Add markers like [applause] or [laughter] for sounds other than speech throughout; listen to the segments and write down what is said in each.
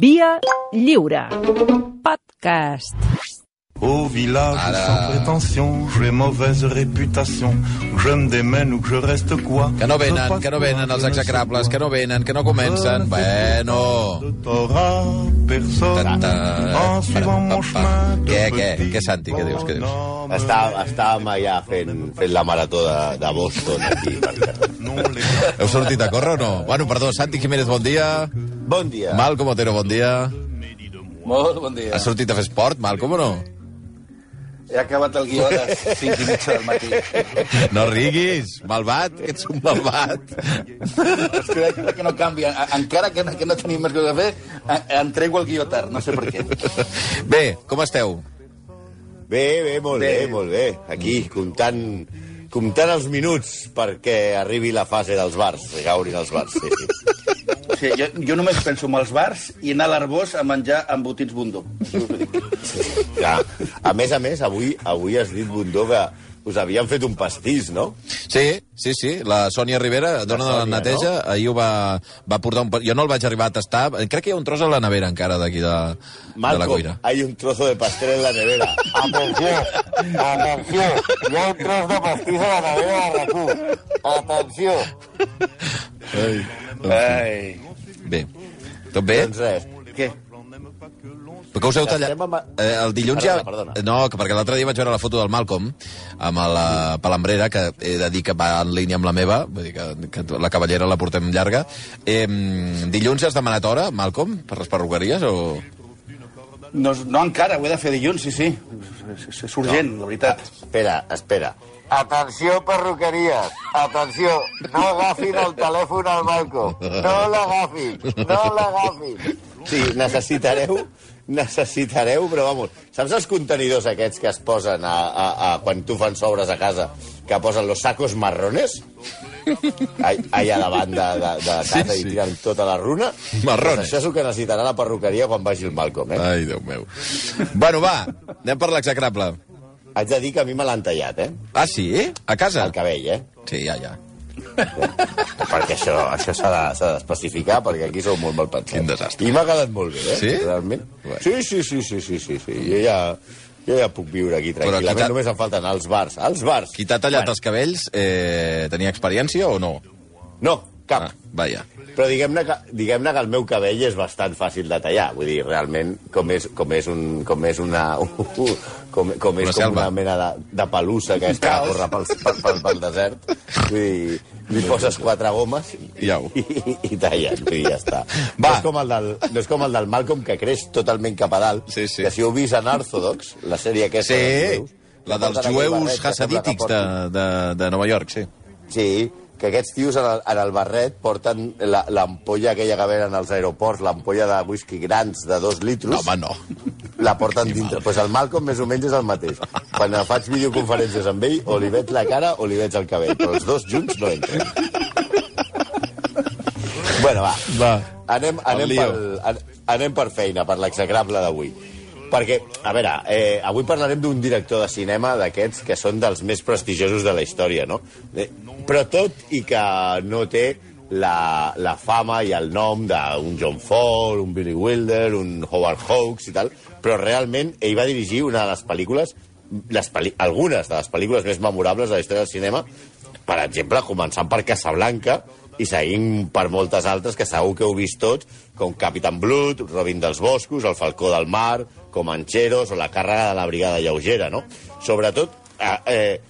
Via lliure. Podcast. Au village Ara. sans prétention, j'ai mauvaise réputation. Que je me démène ou que je reste quoi Que no venen, que no venen els execrables, que no venen, que no comencen. Bueno... En suivant mon Pa-pa-pa. chemin de Què, què? Què, Santi? Què dius, què dius? bonhomme. Està, estàvem allà fent, fent la marató de, de Boston aquí. [laughs] Heu sortit a córrer o no? Bueno, perdó, Santi Jiménez, bon dia. Bon dia. Malcom Otero, bon dia. Molt bon dia. Has sortit a fer esport, Malcom, o no? He acabat el guió a les 5 i mitja del matí. No riguis, malvat, que ets un malvat. És que que no canvia. Encara que no, que no tenim més coses a fer, entrego el guió tard, no sé per què. Bé, com esteu? Bé, bé, molt bé, Bé. molt bé. Aquí, comptant, comptant els minuts perquè arribi la fase dels bars, que gaurin els bars. Sí, sí. Sigui, jo, jo només penso en els bars i anar a l'Arbós a menjar embotits bundó. Ja. A més a més, avui, avui has dit, Bundó, que us havien fet un pastís, no? Sí, sí, sí. La Sònia Rivera, dona de la neteja, no? ahir ho va, va portar un... Jo no el vaig arribar a tastar. Crec que hi ha un tros a la nevera encara d'aquí de, de la cuina. hay un trozo de pastel en la nevera. Atenció, atenció, hi ha un tros de pastís a la nevera de RAC1. Atenció. Ai. Bé. Tot bé? Doncs res, Què? Per què us heu tallat? Amb- Eh, el dilluns ja... Perdona, perdona. No, que perquè l'altre dia vaig veure la foto del Malcolm amb la palambrera, que he de dir que va en línia amb la meva, vull dir que, que la cavallera la portem llarga. Eh, dilluns has demanat hora, Malcolm, per les perruqueries o...? No, no encara, ho he de fer dilluns, sí, sí. És, és urgent, la veritat. Espera, espera. Atenció, perruqueries. Atenció, no agafin el telèfon al Malco. No l'agafin, no l'agafin. Sí, necessitareu, necessitareu, però vamos, saps els contenidors aquests que es posen a, a, a quan tu fan sobres a casa, que posen los sacos marrones? All- Allà davant de, de, de casa Sí, i sí. tiren tota la runa? Marrones. Doncs això és el que necessitarà la perruqueria quan vagi el Malcolm, eh? Ai, Déu meu. Bueno, va, anem per l'execrable. Haig de dir que a mi me l'han tallat, eh? Ah, sí? A casa? El cabell, eh? Sí, ja, ja. [laughs] perquè això, això s'ha de- d'especificar, perquè aquí sou molt mal pensats. Quin desastre. I m'ha quedat molt bé, eh? Sí? Realment. Bueno. Sí, sí, sí, sí, sí, sí, sí. Jo ja, jo ja puc viure aquí tranquil·lament, qui t'ha- només em falten als bars. Als bars! Qui t'ha tallat els cabells eh, tenia experiència o no? No, cap. Ah, vaja. Però diguem-ne que, diguem que el meu cabell és bastant fàcil de tallar. Vull dir, realment, com és, com és, un, com és una... [laughs] Com, com és Una com selva. una mena de, de pelussa que és que corre pel, pel, pel, pel desert. Vull dir, li poses quatre gomes I i, i, i tallen, i ja està. Va. No és, com el del, no és com el del Malcolm, que creix totalment cap a dalt, Sí, sí. que si heu vist en Orthodox, la sèrie aquesta Sí, dels jueus, la dels jueus hassadítics de, de, de Nova York, sí. Sí, que aquests tios en el, en el barret porten la- l'ampolla aquella que venen als aeroports, l'ampolla de whisky grans de dos litros, No, home, no. la porten dintre. Doncs pues el Malcolm més o menys és el mateix. Quan faig videoconferències amb ell, o li veig la cara o li veig el cabell, però els dos junts no entren. Bueno, va. Va. Anem, anem, pel, an- anem per feina, per l'execrable d'avui. Perquè, a veure, eh, avui parlarem d'un director de cinema d'aquests que són dels més prestigiosos de la història, no? Eh, però tot i que no té la, la fama i el nom d'un John Ford, un Billy Wilder, un Howard Hawks i tal, però realment ell va dirigir una de les pel·lícules, les pel·li algunes de les pel·lícules més memorables de la història del cinema, per exemple, començant per Casablanca i seguint per moltes altres que segur que heu vist tots, com Capitán Blood, Robin dels Boscos, El Falcó del Mar, Comancheros o La càrrega de la Brigada Lleugera, no? Sobretot, eh, eh,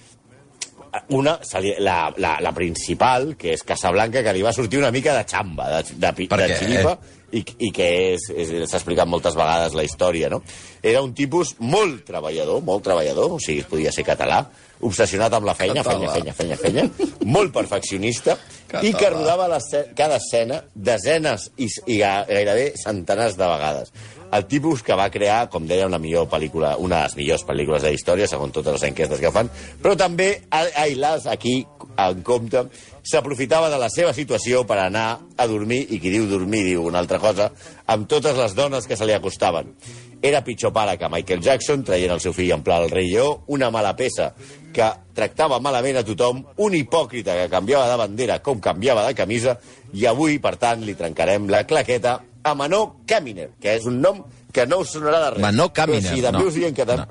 una, la, la, la principal, que és Casablanca, que li va sortir una mica de xamba, de, de, de què? xiripa, i, i que s'ha explicat moltes vegades la història, no? Era un tipus molt treballador, molt treballador, o sigui, podia ser català, obsessionat amb la feina, Català. feina, feina, feina, feina, molt perfeccionista, i que Català. rodava cada escena desenes i, i ga- gairebé centenars de vegades. El tipus que va crear, com deia, una millor pel·lícula, una de les millors pel·lícules de història, segons totes les enquestes que fan, però també, ai, las, aquí, en compte, s'aprofitava de la seva situació per anar a dormir, i qui diu dormir diu una altra cosa, amb totes les dones que se li acostaven. Era pitjor pare que Michael Jackson, traient el seu fill en pla al rei lleó, una mala peça que tractava malament a tothom, un hipòcrita que canviava de bandera com canviava de camisa, i avui, per tant, li trencarem la claqueta a Manó Caminer, que és un nom que no us sonarà de res. Manó Caminer, Però si també no. us que tam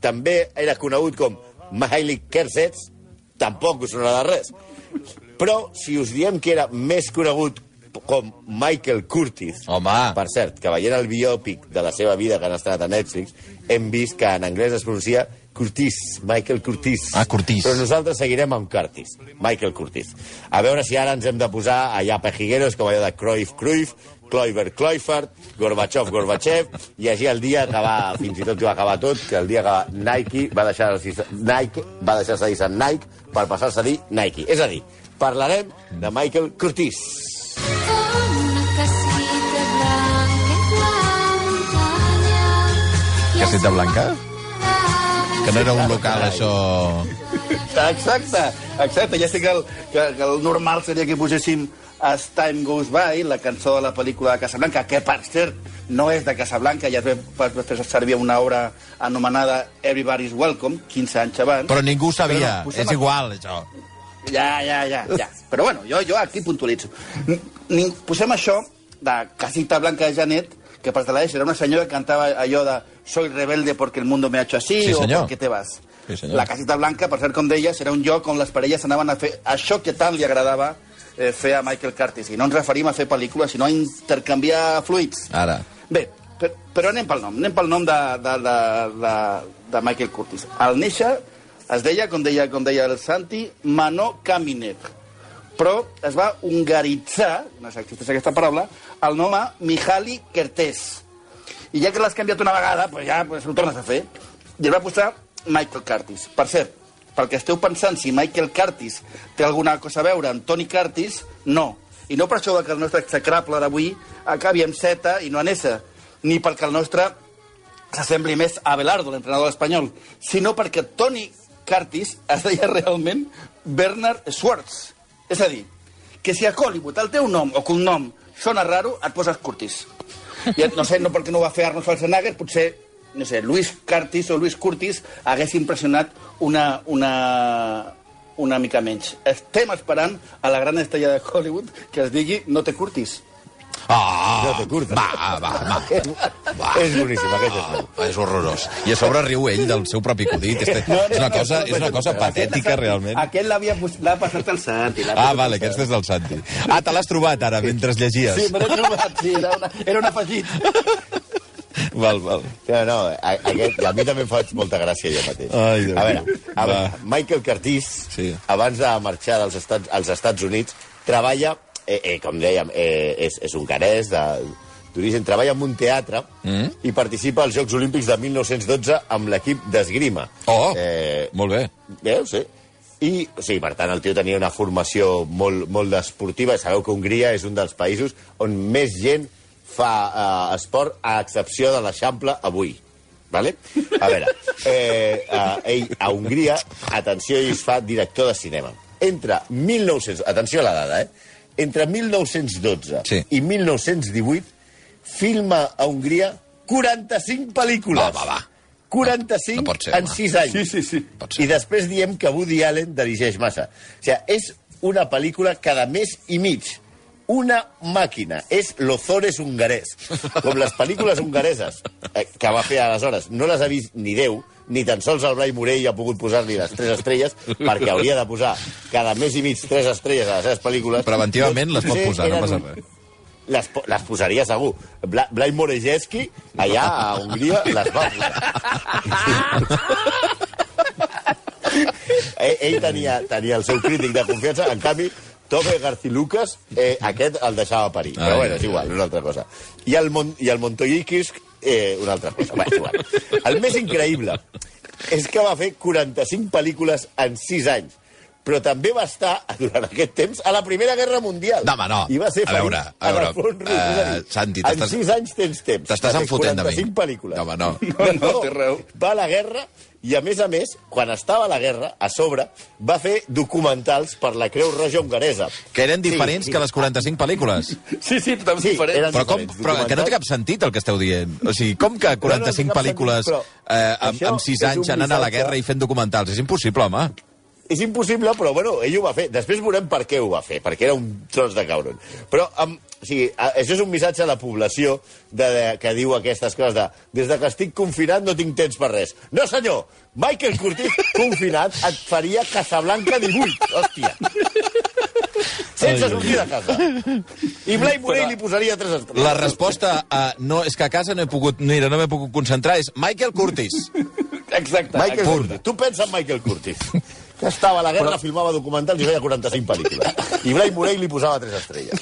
també era conegut com Mihaly Kersets, tampoc us sonarà de res. Però si us diem que era més conegut com Michael Curtis, Home. per cert, que veient el biòpic de la seva vida que han estrenat a Netflix, hem vist que en anglès es pronuncia Curtis, Michael Curtis. Ah, Curtis. Però nosaltres seguirem amb Curtis, Michael Curtis. A veure si ara ens hem de posar allà pejigueros, com allò de Cruyff, Cruyff, Kloiber, Kloifert, Gorbachev, Gorbachev, i així el dia que va, fins i tot va acabar tot, que el dia que Nike va deixar Nike va deixar de dir Nike per passar-se a dir Nike. És a dir, parlarem de Michael Curtis. Caseta Blanca? Que no era un local, això... Exacte, exacte. Ja sé que el, que, que el normal seria que poséssim As Time Goes By, la cançó de la pel·lícula de Casablanca, que per cert no és de Casablanca, ja es va, va fer servir una obra anomenada Everybody's Welcome, 15 anys abans. Però ningú ho sabia. Però posem és igual, això. Ja, ja, ja, ja. Però bueno, jo, jo aquí puntualitzo. Posem això de Casita Blanca de Janet, que per la era una senyora que cantava allò de Soy rebelde porque el mundo me ha hecho así Sí, o senyor. ¿por qué te vas? Sí, la Casita Blanca, per cert, com deies, era un lloc on les parelles anaven a fer això que tant li agradava eh, fer a Michael Curtis. I no ens referim a fer pel·lícules, sinó a intercanviar fluids. Ara. Bé, però, però anem pel nom, anem pel nom de, de, de, de, de Michael Curtis. Al néixer es deia, com deia, com deia el Santi, Manó Kaminek, però es va hungaritzar, no sé si existeix aquesta paraula, el nom a Mihaly Kertész. I ja que l'has canviat una vegada, pues ja pues, ho tornes a fer. I el va posar Michael Curtis. Per cert, pel que esteu pensant si Michael Curtis té alguna cosa a veure amb Tony Curtis, no. I no per això que el nostre execrable d'avui acabi amb Z i no en S, ni perquè el nostre s'assembli més a Belardo, l'entrenador espanyol, sinó perquè Tony Curtis es deia realment Bernard Schwartz. És a dir, que si a Hollywood el teu nom o cognom sona raro, et poses Curtis. I no sé, no perquè no ho va fer Arnold Schwarzenegger, potser, no sé, Luis Curtis o Luis Curtis hagués impressionat una, una, una mica menys. Estem esperant a la gran estrella de Hollywood que es digui No te Curtis. Ah, No te curtes. va, va, va. [laughs] va. És boníssim, aquest és nou. És horrorós. I a sobre riu ell del seu propi acudit. És, és, una cosa, és una cosa patètica, realment. Aquest l'ha passat al Santi. Ah, vale, al aquest és del Santi. Ah, te l'has trobat ara, mentre llegies. Sí, me l'he trobat, sí, era, una, era un afegit. Val, val. No, no, a, aquest, a mi també em faig molta gràcia jo mateix. Ai, Déu a veure, meu. a Va. veure Michael Curtis, Sí. abans de marxar dels Estats, als Estats Units, treballa, eh, eh, com dèiem, eh, és, és un carès de- d'origen, treballa en un teatre Mm. i participa als Jocs Olímpics de 1912 amb l'equip d'esgrima. Oh, Eh, molt bé. Veus, sí? I, o sigui, per tant, el tio tenia una formació molt, molt esportiva. Sabeu que Hongria és un dels països on més gent fa eh, esport, a excepció de l'Eixample avui. Vale? A veure, eh, eh, ell a Hongria, atenció, ell es fa director de cinema. Entre 1900... Atenció a la dada, eh? Entre 1912 Sí. i 1918 filma a Hongria 45 pel·lícules. Va, va, va. 45 No pot ser, en home. 6 anys. Sí, sí, sí. I després diem que Woody Allen dirigeix massa. O sigui, és una pel·lícula cada mes i mig. Una màquina. És l'Ozores hongarès. Com les pel·lícules hongareses eh, que va fer aleshores. No les ha vist ni Déu, ni tan sols el Blai Morell ha pogut posar-li les tres estrelles, perquè hauria de posar cada mes i mig tres estrelles a les seves pel·lícules. Preventivament les pot posar, no passa res. Les, les posaria segur. Bla, Blai Morejeski, allà a Hongria, les va posar. ell, ell tenia, tenia el seu crític de confiança, en canvi, Tove Garcilucas, eh, aquest el deixava parir. Ai, Però bueno, és igual, és una altra cosa. I el, Mon i el Montoyikis, eh, una altra cosa. És igual. El més increïble és que va fer 45 pel·lícules en 6 anys però també va estar, durant aquest temps, a la Primera Guerra Mundial. No, home, no. I va ser A veure, a veure, a dir, eh, Santi, en t'estàs- 6 anys tens temps. t'estàs enfotent de mi. 45 pel·lícules. No, home, no. No, no, té raó. Va a la guerra i, a més a més, quan estava a la guerra, a sobre, va fer documentals per la Creu Roja hongaresa. Que eren Sí, diferents sí. que les 45 pel·lícules. Sí, sí, també Sí, diferent. eren- Però, com, diferents però que no té cap sentit el que esteu dient. O sigui, com que 45 cap pel·lícules sentit, eh, amb, amb 6 és anys anant a la guerra i fent documentals? És impossible, home. És impossible, però bueno, ell ho va fer. Després veurem per què ho va fer, perquè era un tros de cabron. Però, amb, o sigui, això és un missatge a la població de, de, que diu aquestes coses de des de que estic confinat no tinc temps per res. No, senyor! Michael Curtis, confinat, et faria Casablanca 18. Hòstia! Sense sortir de casa. I Blai Morell li posaria tres estrelles. La resposta a no, és que a casa no he pogut, mira, no m'he pogut concentrar és Michael Curtis. Exacte. Michael exacte. Curtis. Tu pensa en Michael Curtis. Que estava a la guerra, Però... filmava documentals i feia 45 pel·lícules. I Blai Morell li posava tres estrelles.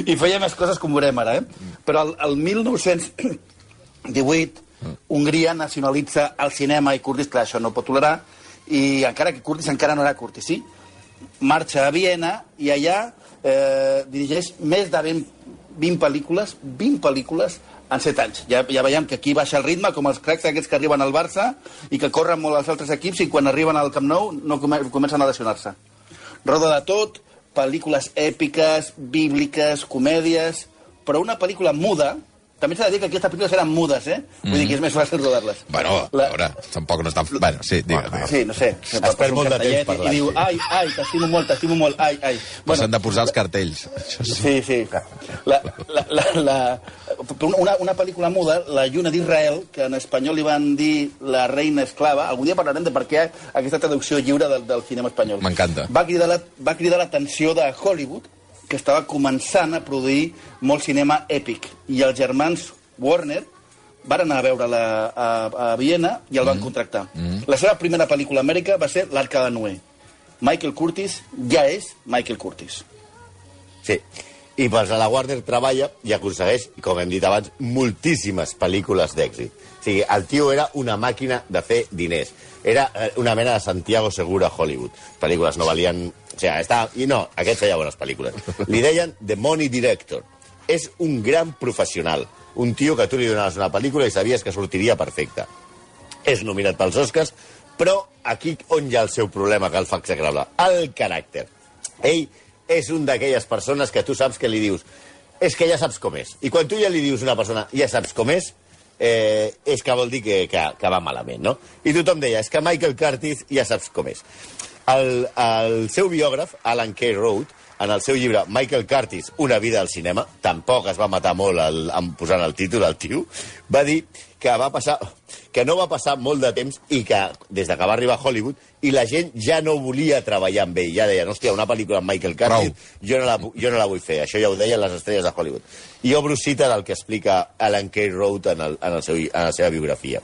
I feia més coses com veurem ara, eh? Però el, el 1918 Hongria nacionalitza el cinema i Curtis, clar, això no pot tolerar, i encara que Curtis encara no era Curtis, sí? Marxa a Viena i allà eh, dirigeix més de 20, 20 pel·lícules, 20 pel·lícules en 7 anys. Ja, ja veiem que aquí baixa el ritme, com els cracs aquests que arriben al Barça i que corren molt els altres equips i quan arriben al Camp Nou no come comencen a lesionar-se. Roda de tot, pel·lícules èpiques, bíbliques, comèdies, però una pel·lícula muda, també s'ha de dir que aquestes pel·lícules eren mudes, eh? Vull dir que és més fàcil rodar-les. Bueno, a La- veure, tampoc no està... Bueno, sí, digues, digues. Sí, no sé. Es perd molt de temps parlant, I diu, ai, ai, t'estimo molt, t'estimo molt, ai, ai. Bueno, S'han de posar els cartells. Això sí. Sí, sí. La, la, la, la, una, una pel·lícula muda, La lluna d'Israel, que en espanyol li van dir La reina esclava, algun dia parlarem de per què aquesta traducció lliure del, del cinema espanyol. M'encanta. Va cridar la- va cridar l'atenció de Hollywood, que estava començant a produir molt cinema èpic. I els germans Warner van anar a veure-la a, a Viena i el van contractar. La seva primera pel·lícula a Amèrica va ser L'Arca de Noé. Michael Curtis ja és Michael Curtis. Sí. I a la Warner treballa i aconsegueix, com hem dit abans, moltíssimes pel·lícules d'èxit. O sigui, el tio era una màquina de fer diners. Era eh, una mena de Santiago Segura a Hollywood. Pel·lícules no valien... O sigui, estava... I no, aquest feia bones pel·lícules. Li deien The Money Director. És un gran professional. Un tio que tu li donaves una pel·lícula i sabies que sortiria perfecta. És nominat pels Oscars, però aquí on hi ha el seu problema que el fa execrable? El caràcter. Ell és un d'aquelles persones que tu saps que li dius és que ja saps com és. I quan tu ja li dius a una persona ja saps com és, eh, és que vol dir que, que, que va malament, no? I tothom deia, és que Michael Curtis ja saps com és. El, el seu biògraf, Alan K. Road, en el seu llibre Michael Curtis, Una vida al cinema, tampoc es va matar molt el, en posant el títol al tio, va dir que va passar que no va passar molt de temps i que des de que va arribar a Hollywood i la gent ja no volia treballar amb ell. Ja deien, hòstia, una pel·lícula amb Michael Curtis, jo no, la, jo no la vull fer. Això ja ho deien les estrelles de Hollywood. I obro cita del que explica Alan K. Road en, el, en, el seu, en la seva biografia.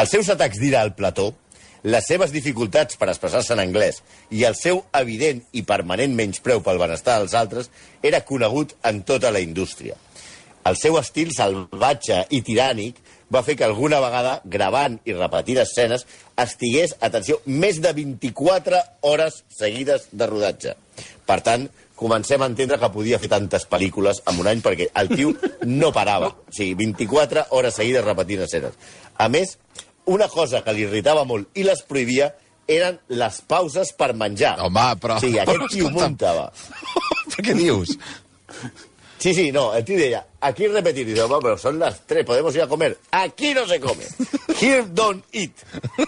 Els seus atacs d'ira al plató, les seves dificultats per expressar-se en anglès i el seu evident i permanent menyspreu pel benestar dels altres era conegut en tota la indústria. El seu estil salvatge i tirànic va fer que alguna vegada, gravant i repetint escenes, estigués, atenció, més de 24 hores seguides de rodatge. Per tant, comencem a entendre que podia fer tantes pel·lícules en un any perquè el tio no parava. O sigui, 24 hores seguides repetint escenes. A més, una cosa que li irritava molt i les prohibia eren les pauses per menjar. Home, però- sigui, aquest però, tio muntava. Però [laughs] què dius? Sí, sí, no, el tío decía, aquí repetir, dice, "Bueno, pero son las tres, podemos ir a comer. Aquí no se come. Here don't eat.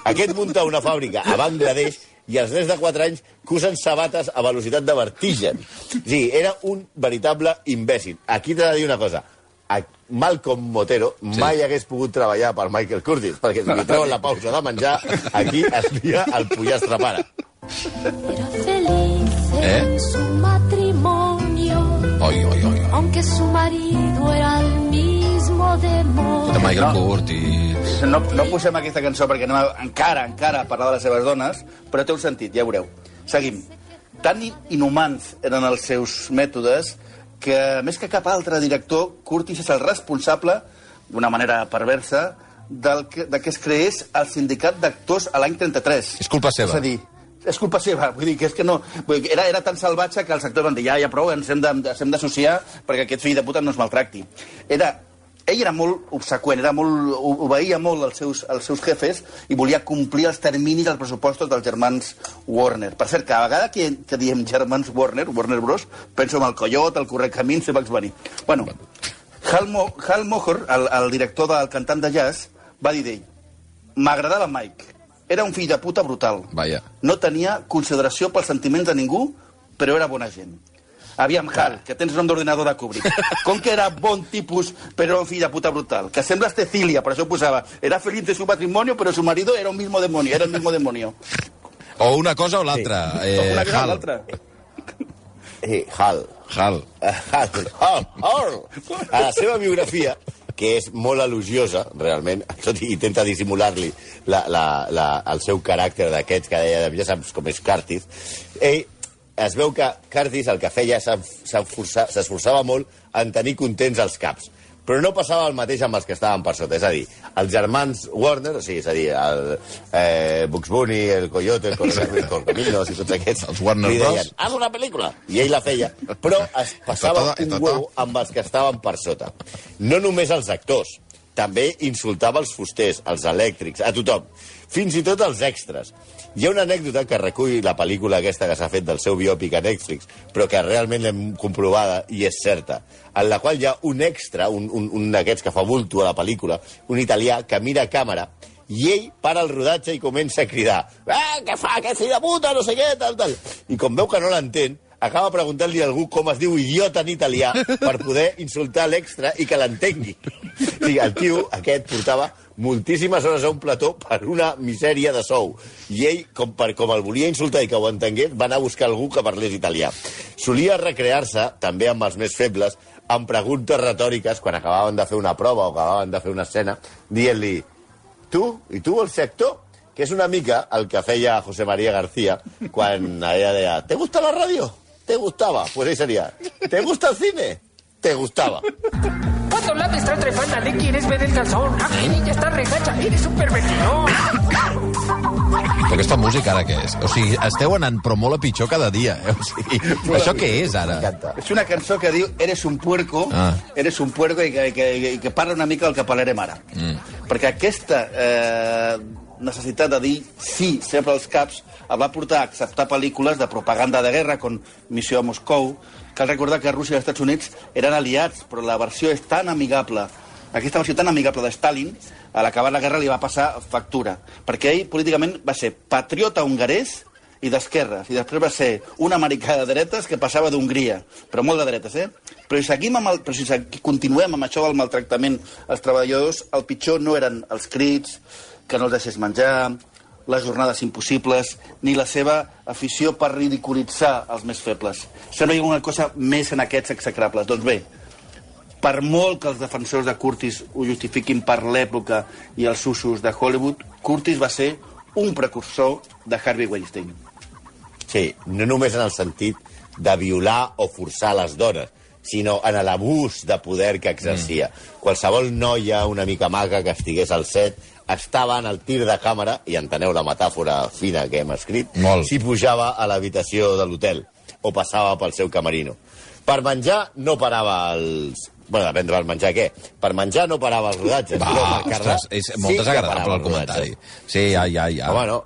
Aquest munta una fàbrica a Bangladesh i els nens de 4 anys que usen sabates a velocitat de vertigen. Sí, era un veritable imbècil. Aquí t'he de dir una cosa. A Malcolm Motero sí. mai hagués pogut treballar per Michael Curtis, perquè si li treuen la pausa de menjar, aquí es lia el pollastre pare. Era feliz ¿Eh? en su matrimonio, Oi, oi, oi. aunque su marido era el mismo demonio. De Michael Curtis. No, no posem aquesta cançó perquè anem a, encara, encara a parlar de les seves dones, però té un sentit, ja ho veureu. Seguim. Tan in- inhumans eren els seus mètodes que, més que cap altre director, Curtis és el responsable, d'una manera perversa, del que, de que es creés el sindicat d'actors a l'any 33. És culpa seva. És a dir, és culpa seva, vull dir que és que no... Vull dir, era, era tan salvatge que els actors van dir ja, ja prou, ens hem de- ens hem d'associar perquè aquest fill de puta no es maltracti. Era, ell era molt obseqüent, era molt, obeïa molt als seus, als seus jefes i volia complir els terminis dels pressupostos dels germans Warner. Per cert, cada vegada que, que diem germans Warner, Warner Bros., penso en el Coyot, el Correcamins i Bugs Bunny. Bueno, Hal, Mo, Hal Mohor, el, el director del cantant de jazz, va dir d'ell m'agradava Mike, era un fill de puta brutal. Vaja. No tenia consideració pels sentiments de ningú, però era bona gent. Aviam, Hal, que tens nom d'ordinador de Kubrick. Com que era bon tipus, però era un fill de puta brutal. Que sembles Cecilia, per això posava. Era feliz de su matrimonio, però su marido era un mismo demonio. Era el mismo demonio. O una cosa o l'altra. Sí. Eh, una cosa o Hal. l'altra. Eh, Hal. Hal. Hal. Hal. Hal. A la seva biografia, que és molt elogiosa, realment, tot i intenta dissimular-li la, la, la, el seu caràcter d'aquests que deia, ja saps com és Curtis, ell es veu que Curtis el que feia s'esforçava molt en tenir contents els caps. Però no passava el mateix amb els que estaven per sota. És a dir, els germans Warner, o sigui, és a dir, el eh, Bugs Bunny, el Coyote, el Correcaminos, i tots aquests, Els Warner li deien, haz una pel·lícula. I ell la feia. Però es [laughs] passava todo, un esto huevo amb els que estaven per sota. No només els actors, també insultava els fusters, els elèctrics, a tothom. Fins i tot els extras. Hi ha una anècdota que recull la pel·lícula aquesta que s'ha fet del seu biòpic a Netflix, però que realment l'hem comprovada i és certa, en la qual hi ha un extra, un, un, un d'aquests que fa bulto a la pel·lícula, un italià que mira a càmera i ell para el rodatge i comença a cridar eh, què fa aquest fill de puta, no sé què, tal, tal. I com veu que no l'entén, acaba preguntant-li a algú com es diu idiota en italià per poder insultar l'extra i que l'entengui. [laughs] O sigui, el tio aquest portava moltíssimes hores a un plató per una misèria de sou. I ell, com, per, com el volia insultar i que ho entengués, va anar a buscar algú que parlés italià. Solia recrear-se, també amb els més febles, amb preguntes retòriques quan acabaven de fer una prova o acabaven de fer una escena, dient-li tu, i tu vols ser actor? Que és una mica el que feia José María García quan [laughs] ella deia ¿Te gusta la radio? ¿Te gustaba? Pues ahí sería ¿Te gusta el cine? ¿Te gustaba? Cuando la está trepanda le quieres ver el calzón. Aquí niña está regacha, eres un pervertido. Però aquesta música ara què és? O sigui, esteu anant però molt a pitjor cada dia. Eh? O sigui, això què és ara? M'encanta. És una cançó que diu Eres un puerco, Ah. eres un puerco i que, que, que, que parla una mica del que parlarem ara. Mm. Perquè aquesta eh, necessitat de dir sí sempre als caps el va portar a acceptar pel·lícules de propaganda de guerra com Missió a Moscou. Cal recordar que Rússia i els Estats Units eren aliats, però la versió és tan amigable aquesta versió tan amigable de Stalin, a l'acabar la guerra li va passar factura, perquè ell políticament va ser patriota hongarès i d'esquerres, i després va ser un americà de dretes que passava d'Hongria, però molt de dretes, eh? Però si, seguim amb el, però si continuem amb això del maltractament als treballadors, el pitjor no eren els crits, que no els deixés menjar, les jornades impossibles, ni la seva afició per ridiculitzar els més febles. Sembla que hi ha una cosa més en aquests execrables. Doncs bé, per molt que els defensors de Curtis ho justifiquin per l'època i els usos de Hollywood, Curtis va ser un precursor de Harvey Weinstein. Sí, no només en el sentit de violar o forçar les dones, sinó en l'abús de poder que exercia. Mm. Qualsevol noia una mica maca que estigués al set estava en el tir de càmera, i enteneu la metàfora fina que hem escrit, Molt. si pujava a l'habitació de l'hotel o passava pel seu camerino. Per menjar no parava els... Bueno, depèn del menjar què. Per menjar no parava els rodatges. Va, però per cardar ostres, és molt sí desagradable el comentari. Sí, ja, ja, ja. Home, no.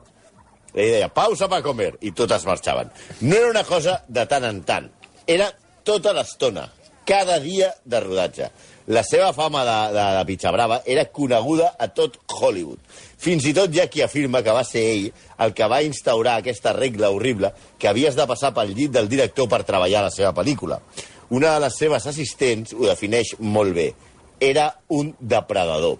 Ell deia, pausa per comer, i totes marxaven. No era una cosa de tant en tant. Era tota l'estona, cada dia de rodatge. La seva fama de, de, de pitxa brava era coneguda a tot Hollywood. Fins i tot hi ha qui afirma que va ser ell el que va instaurar aquesta regla horrible que havies de passar pel llit del director per treballar la seva pel·lícula. Una de les seves assistents ho defineix molt bé. Era un depredador.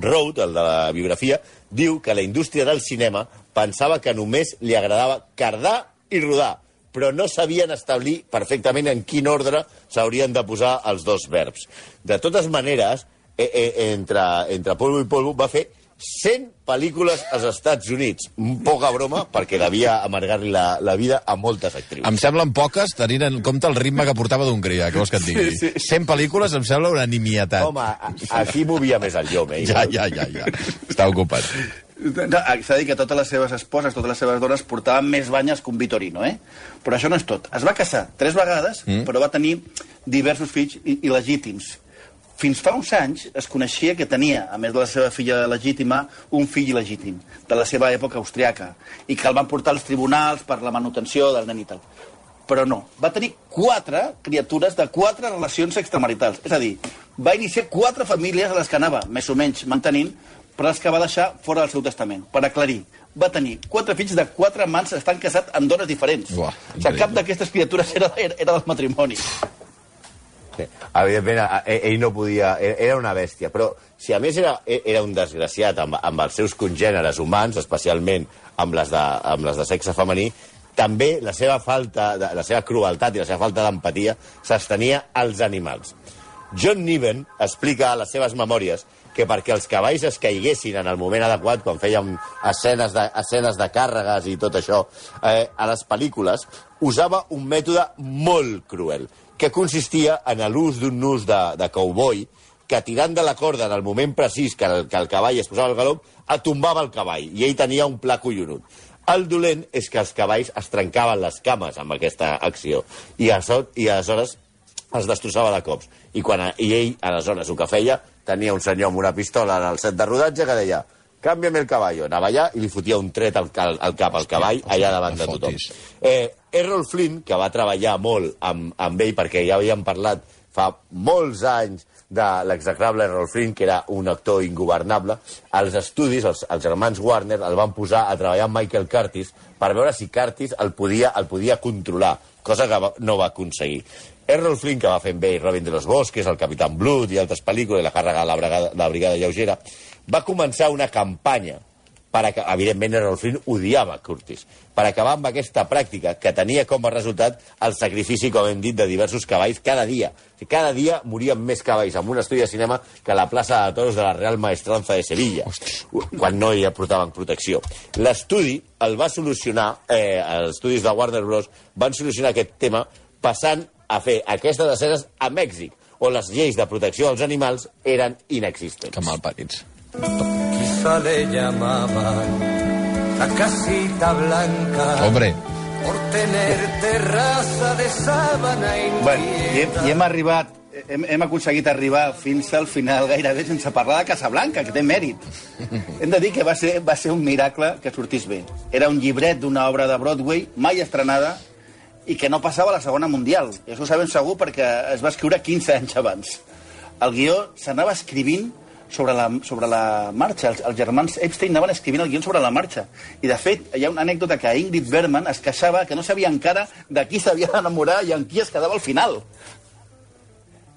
Road, el de la biografia, diu que la indústria del cinema pensava que només li agradava cardar i rodar, però no sabien establir perfectament en quin ordre s'haurien de posar els dos verbs. De totes maneres, eh, eh, entre, entre polvo i polvo va fer 100 pel·lícules als Estats Units. Poca broma, perquè devia amargar-li la, la vida a moltes actrius. Em semblen poques, tenint en compte el ritme que portava d'Hongria, que vols que et digui? Sí, sí. 100 pel·lícules em sembla una nimietat. Home, així movia més el llom, eh? Ja, ja, ja, ja. Està ocupat. No, S'ha de dir que totes les seves esposes, totes les seves dones, portaven més banyes que un Vitorino, eh? Però això no és tot. Es va casar tres vegades, mm. però va tenir diversos fills il·legítims. Fins fa uns anys es coneixia que tenia, a més de la seva filla legítima, un fill il·legítim, de la seva època austriaca, i que el van portar als tribunals per la manutenció del nen i tal. Però no, va tenir quatre criatures de quatre relacions extramaritals. És a dir, va iniciar quatre famílies a les que anava, més o menys, mantenint, però els que va deixar fora del seu testament. Per aclarir, va tenir quatre fills de quatre mans, estan casats amb dones diferents. Uah, o sigui, cap d'aquestes criatures era, era, era del matrimoni. Sí. Evidentment, a- ell ell no podia... Era una bèstia, però si a més era, era un desgraciat amb, amb els seus congèneres humans, especialment amb les de, amb les de sexe femení, també la seva falta, de, la seva crueltat i la seva falta d'empatia s'estenia als animals. John Niven explica a les seves memòries que perquè els cavalls es caiguessin en el moment adequat, quan fèiem escenes de, escenes de càrregues i tot això, eh, a les pel·lícules, usava un mètode molt cruel, que consistia en l'ús d'un nus de, de cowboy que tirant de la corda en el moment precís que el, que el cavall es posava al galop, atombava el cavall, i ell tenia un pla collonut. El dolent és que els cavalls es trencaven les cames amb aquesta acció, i, això, i aleshores es destrossava de cops. I, quan, I ell, aleshores, el que feia, tenia un senyor amb una pistola en el set de rodatge que deia canvia'm el caballo. Anava allà i li fotia un tret al, al, al cap al cavall allà davant de tothom. Eh, Errol Flynn, que va treballar molt amb, amb ell, perquè ja havíem parlat fa molts anys de l'execrable Errol Flynn, que era un actor ingovernable, als estudis, els, els germans Warner, el van posar a treballar amb Michael Curtis per veure si Curtis el podia, el podia controlar, cosa que va, no va aconseguir. Errol Flynn, que va fer amb ell Robin de los Bosques, el Capitán Blood i altres pel·lícules, la càrrega de la brigada, la brigada lleugera, va començar una campanya per aca- evidentment Errol Flynn odiava Curtis, per acabar amb aquesta pràctica que tenia com a resultat el sacrifici, com hem dit, de diversos cavalls cada dia. Cada dia morien més cavalls en un estudi de cinema que a la plaça de toros de la Real Maestranza de Sevilla, quan no hi portaven protecció. L'estudi el va solucionar, eh, els estudis de Warner Bros. van solucionar aquest tema passant a fer aquestes escenes a Mèxic, on les lleis de protecció dels animals eren inexistents. Que malparits. Quizá le llamaban la casita blanca Hombre, por tener terraza de sábana Bueno, i, hem, inquieta. i hem arribat, hem, hem aconseguit arribar fins al final gairebé sense parlar de Casablanca, que té mèrit. [laughs] Hem de dir que va ser, va ser un miracle que sortís bé. Era un llibret d'una obra de Broadway mai estrenada i que no passava a la Segona Mundial. I això ho sabem segur perquè es va escriure 15 anys abans. El guió s'anava escrivint sobre la, sobre la marxa. Els, els germans Epstein anaven escrivint el guió sobre la marxa. I, de fet, hi ha una anècdota que Ingrid Bergman es queixava que no sabia encara de qui s'havia [laughs] d'enamorar i en qui es quedava al final.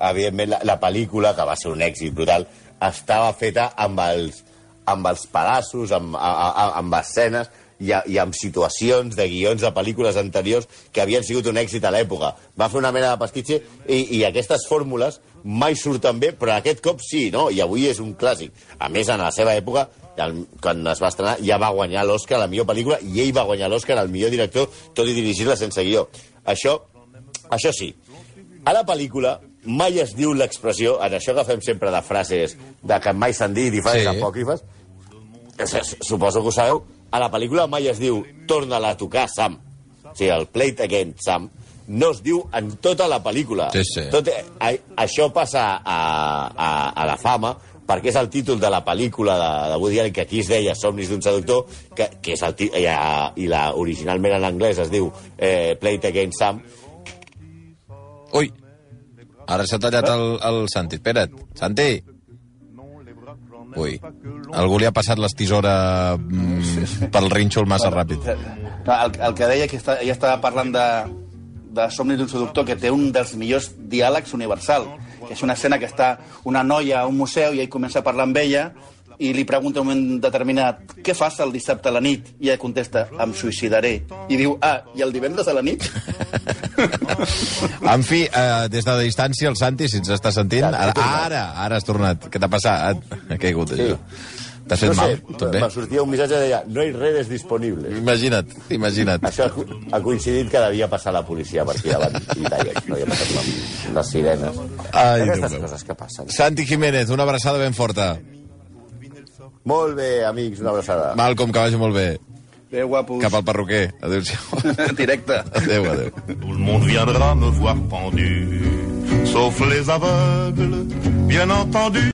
evidentment, la, la pel·lícula, que va ser un èxit brutal, estava feta amb els, amb els pedaços, amb, a, a, amb escenes i, a, i amb situacions de guions de pel·lícules anteriors que havien sigut un èxit a l'època. Va fer una mena de pastitxe i, i aquestes fórmules mai surten bé, però aquest cop sí, no? I avui és un clàssic. A més, en la seva època, el- quan es va estrenar, ja va guanyar l'Oscar a la millor pel·lícula i ell va guanyar l'Oscar al millor director, tot i dirigir-la sense guió. Això, això sí, a la pel·lícula mai es diu l'expressió, en això que fem sempre de frases de que mai s'han dit i frases Sí. apòcrifes, suposo que ho sabeu, a la pel·lícula mai es diu torna-la a tocar, Sam. O sigui, el Play It Again, Sam, no es diu en tota la pel·lícula. Sí, sí. Tot, a, això passa a, a, a la fama perquè és el títol de la pel·lícula de, de Woody Allen, que aquí es deia Somnis d'un seductor, que, que és el ti- i, a, i la, originalment en anglès es diu eh, Play It Again, Sam, ui, ara s'ha tallat el, el Santi. Espera't, Santi. Ui, algú li ha passat les tisores mm, pel rínxol massa ràpid. El, el que deia que està, ella estava parlant de, de Somnis d'un seductor, que té un dels millors diàlegs universal, que és una escena que està una noia a un museu i ell comença a parlar amb ella i li pregunta en un moment determinat què fas el dissabte a la nit? I ella contesta, em suïcidaré. I diu, ah, i el divendres a la nit? En fi, eh, des de la distància, el Santi, si ens està sentint... Ja, Ara, ara, ara has tornat. Què t'ha passat? Ha caigut, Sí. això. T'has fet no mal? sé, Tot bé? me sortia un missatge que deia no hi redes disponibles. Imagina't, imagina't. Això ha ha coincidit que devia passar la policia per aquí davant i deia que no havia passat la, les sirenes. Ai, Déu Aquestes meu. coses que passen. Santi Jiménez, una abraçada ben forta. Molt bé, amics, una abraçada. Malcolm, que vagi molt bé. Adéu, guapos. Cap al perruquer. Adéu-siau. [laughs] Directe. Adéu, adéu. Tout le monde viendra me voir pendu, sauf les aveugles, bien entendu.